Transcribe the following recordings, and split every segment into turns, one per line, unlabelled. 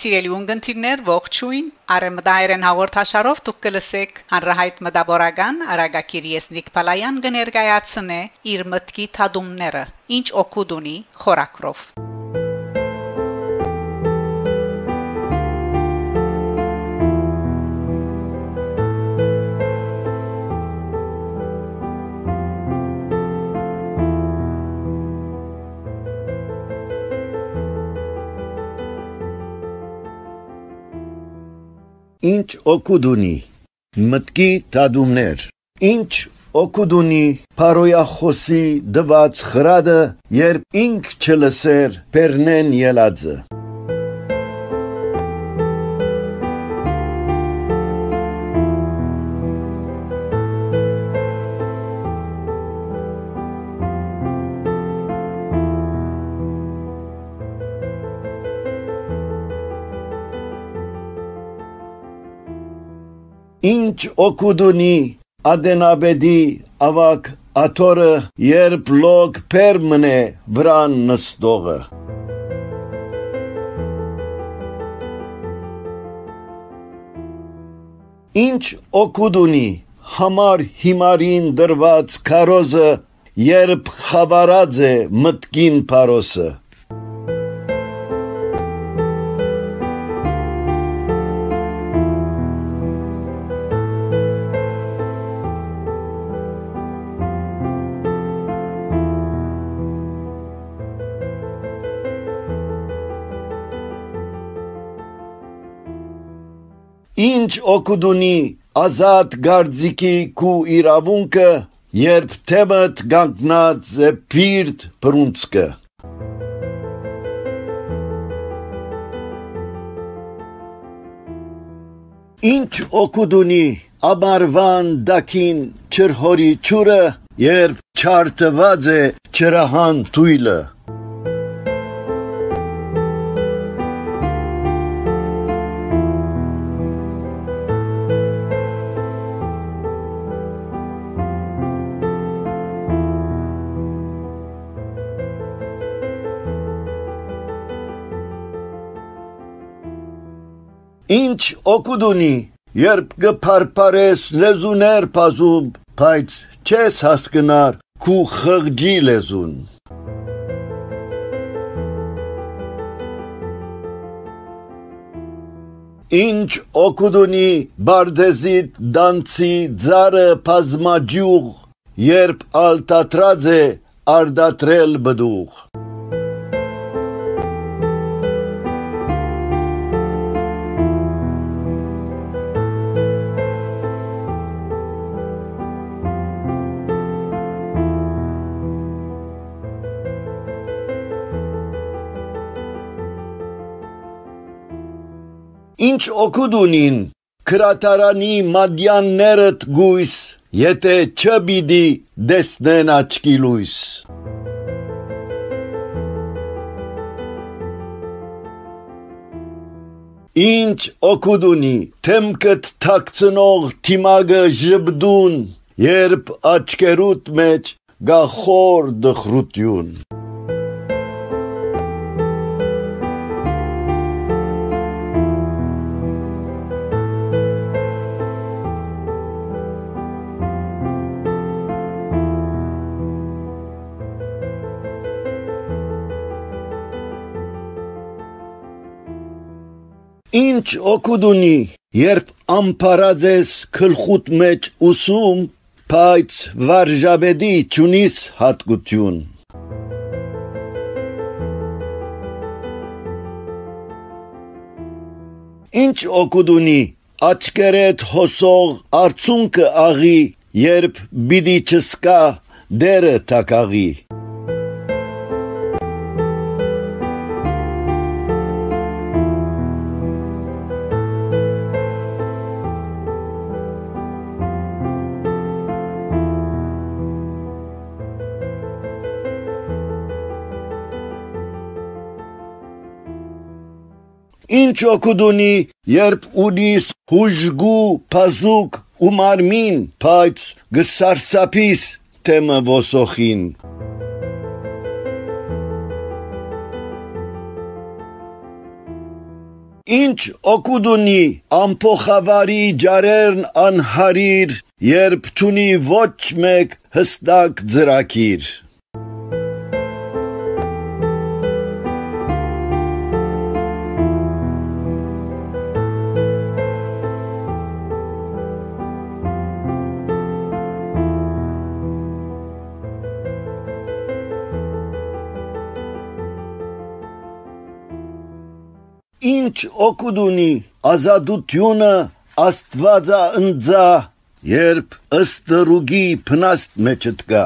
Սիրելի ունգընտիրներ, ողջույն։ Արեմդայերեն հաղորդաշարով դուք կլսեք հանրահայտ մտաբորական Արագակիր Եսնիկ Պալայան կներկայացնե իր մտքի թադումները, ինչ օգուտ ունի խորակրով։
Ինչ օգուտ ունի մտքի դադումներ Ինչ օգուտ ունի Փարոյախոսի դված խրադը երբ ինք չլսեր Պերնեն ելածը Ինչ օգուտ ունի Ադենաբեդի ավակ աթորը երբ լոգ պերմնե վրան նստողը Ինչ օգուտ ունի համար հիմարին դրված քարոզը երբ խավարած է մտքին փարոսը Ինչ օգուտ ունի ազատ գարձիկի քու իրավունքը, երբ թեմդ գանգնած է փիրտ բրունցկը։ Ինչ օգուտ ունի ամարվան դակին չրհորի ճուրը, երբ չարտված է չրահան թույլը։ Ինչ օգուտ ունի, երբ գփարփարես լեզուներ բազում, բայց չես հասկնար քու խղճի լեզուն։ Ինչ օգուտ ունի բարդեզիտ դանցի ծառը բազմաջյուղ, երբ ալտատրած է արդատրել բդուղ։ Ինչ օգուտ ունին քրատարանի մադյաններդ գույս, եթե չբիդի դեսնեն աչքի լույս։ Ինչ օգուտ ունի թեմքդ թաքցնող թիմագը ժբդուն, երբ աչքերուտ մեջ գախոր դխրություն։ Ինչ օգուտ ունի, երբ ամփարած ես քլխուտ մեջ ուսում, բայց վարժաբեդի ճունիս հատկություն։ Ինչ օգուտ ունի, աչքերդ հոսող արցունքը աղի, երբ բիդի չսկա դերը տակաղի։ Ինչ օգուտ ունի, երբ ունիս հուժգու փազուկ ու մարմին, բայց գսարսափիս թեմը ոսոխին։ Ինչ օգուտ ունի ամփոխավարի ջարերն անհարիր, երբ թունի ոչ մեկ հստակ ծրակիր։ Ինչ օգուտ ունի ազատությունը Աստվածա ընձա, երբ ըստ ռուգի փնաստ մեջդ գա։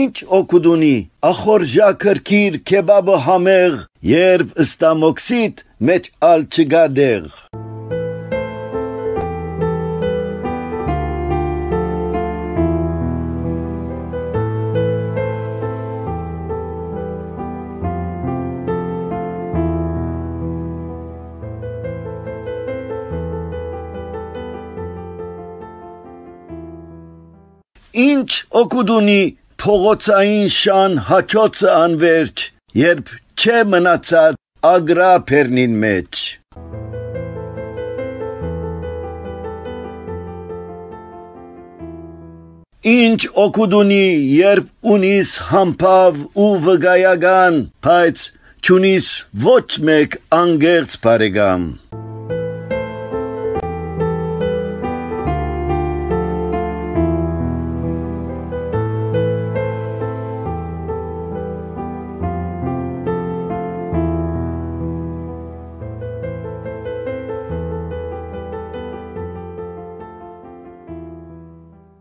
Ինչ օգուտ ունի ախորժա քրքիր քեբաբը համեղ, երբ ըստամոքսիտ մեջ ալ չգա դեղ։ Ինչ օգուտ ունի փողոցային շան հաճոցը անverջ, երբ չէ մնացած ագրա փերնին մեջ։ Ինչ օգուտ ունի, երբ ունիս համբավ ու վգայական, բայց ճունիս ոչ մեկ անգերց բարեկամ։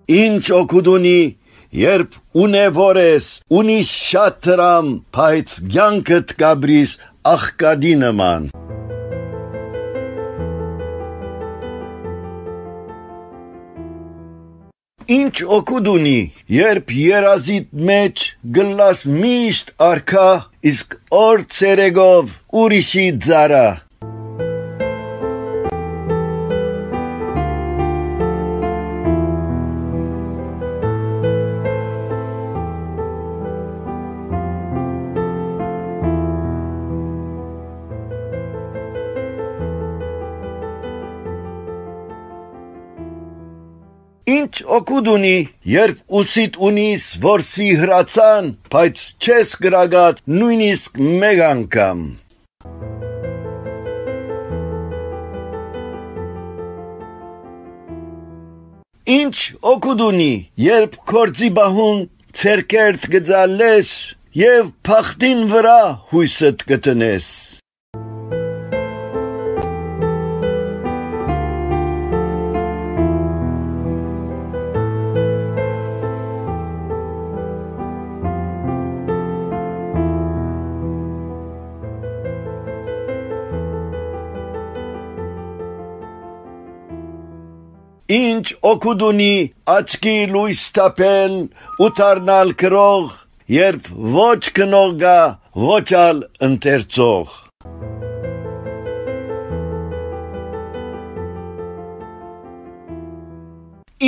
Ինչ օգուտ ունի, երբ ունևոր ես, ունիս շատ դրամ, բայց ցանկդ գաբրիս աղկադի նման։ Ինչ օգուտ ունի, երբ երազիտ մեջ գլաս միշտ արքա, իսկ օր ցերեգով ուրիշի ձարա։ Ինչ օգուտ ունի, երբ ուսիտ ունիս որսի հրացան, բայց չես գրագատ նույնիսկ մեկ անգամ։ Ինչ օգուտ ունի, երբ կորձի բահուն ցերկերտ գծալես եւ փախտին վրա հույսդ գտնես։ Ինչ օգուտ ունի աչքի լույս տապել ու դառնալ քրող, երբ ոչ կնող գա, ոչ ալ ընթերցող։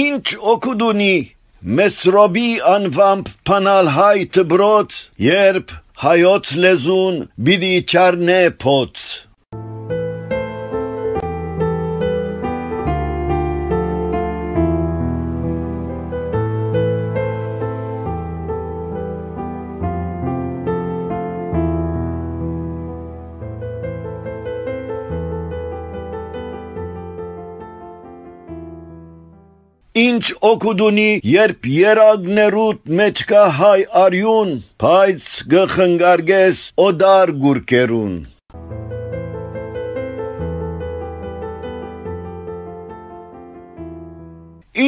Ինչ օգուտ ունի Մեսրոբի անվամբ փանալ հայ դբրոց, երբ հայոց լեզուն բիդի չարնե փոց։ Ինչ օգուտ ունի, երբ երագներուտ մեջ կա հայ արյուն, բայց գխնգարգես օդար գուրկերուն։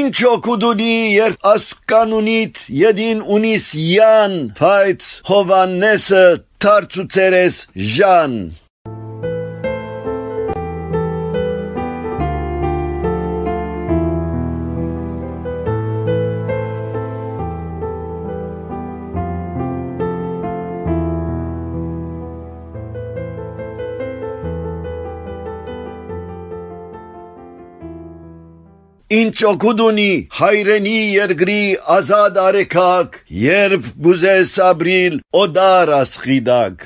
Ինչ օգուտ ունի, երբ ասկանունիտ յեդին ունիս յան, բայց Հովաննեսը թարցուցերես ժան։ ինչ օգուտ ունի հայրենի երկրի ազատ արեքակ, երբ գուզես ապրիլ օդար ասխիդակ։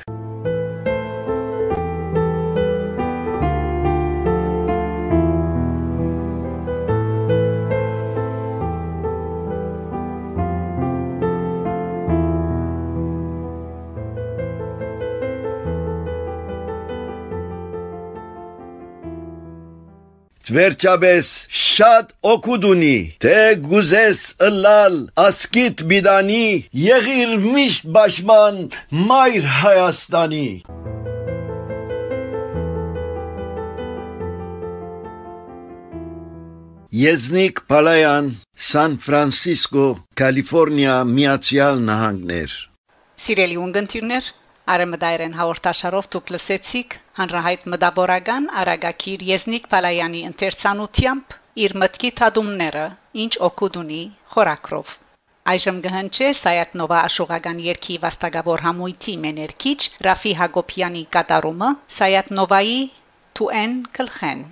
Վերջաբես շատ օգուտ ունի, թե գուզես ըլալ ասկիտ բիդանի, եղիր միշտ բաշման մայր Հայաստանի։ Եզնիկ Պալայան, Սան Ֆրանսիսկո, Կալիֆոռնիա, Միացյալ Նահանգներ։
Սիրելի ունգընտիրներ, Արեմդայրեն հաղորդաշարով դուք լսեցիք հանրահայտ մտաբորական Արագակիր Եզնիկ Պալայանի ընթերցանությամբ իր մտքի թադումները, ինչ օգուտ ունի խորակրով։ Այժմ գհնչե Սայաթ Նովա աշուղական երկի վաստակավոր համույթի մեներքիչ Ռաֆի Հակոբյանի կատարումը Սայաթ Նովայի «Თუ են կլխեն»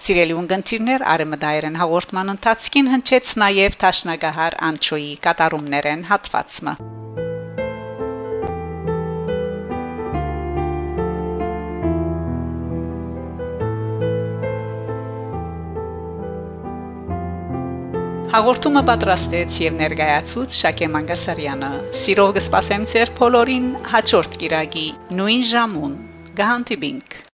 Սիրելի ունգընտիրներ, արեմդայերեն հաղորդման ընթացքին հնչեց նաև Տաշնագահար Անչոյի կատարումներեն հատվածը։ Հաղորդումը պատրաստեց եւ ներկայացուց Շակե Մանգասարյանը։ Սիրով կսպասեմ ձեր բոլորին հաջորդ կիրագի նույն ժամուն։ Գահանտիբինք